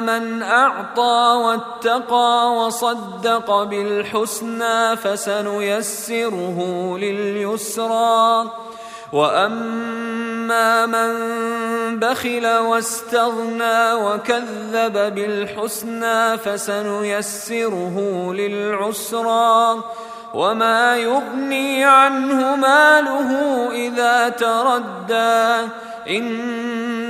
من اعطى واتقى وصدق بالحسنى فسنيسره لليسرى واما من بخل واستغنى وكذب بالحسنى فسنيسره للعسرى وما يغني عنه ماله اذا تردى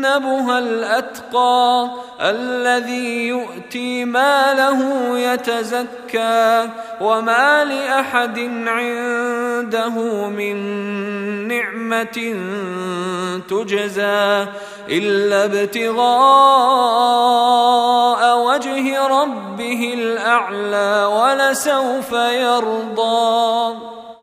وسيجنبها الأتقى الذي يؤتي ماله يتزكى وما لأحد عنده من نعمة تجزى إلا ابتغاء وجه ربه الأعلى ولسوف يرضى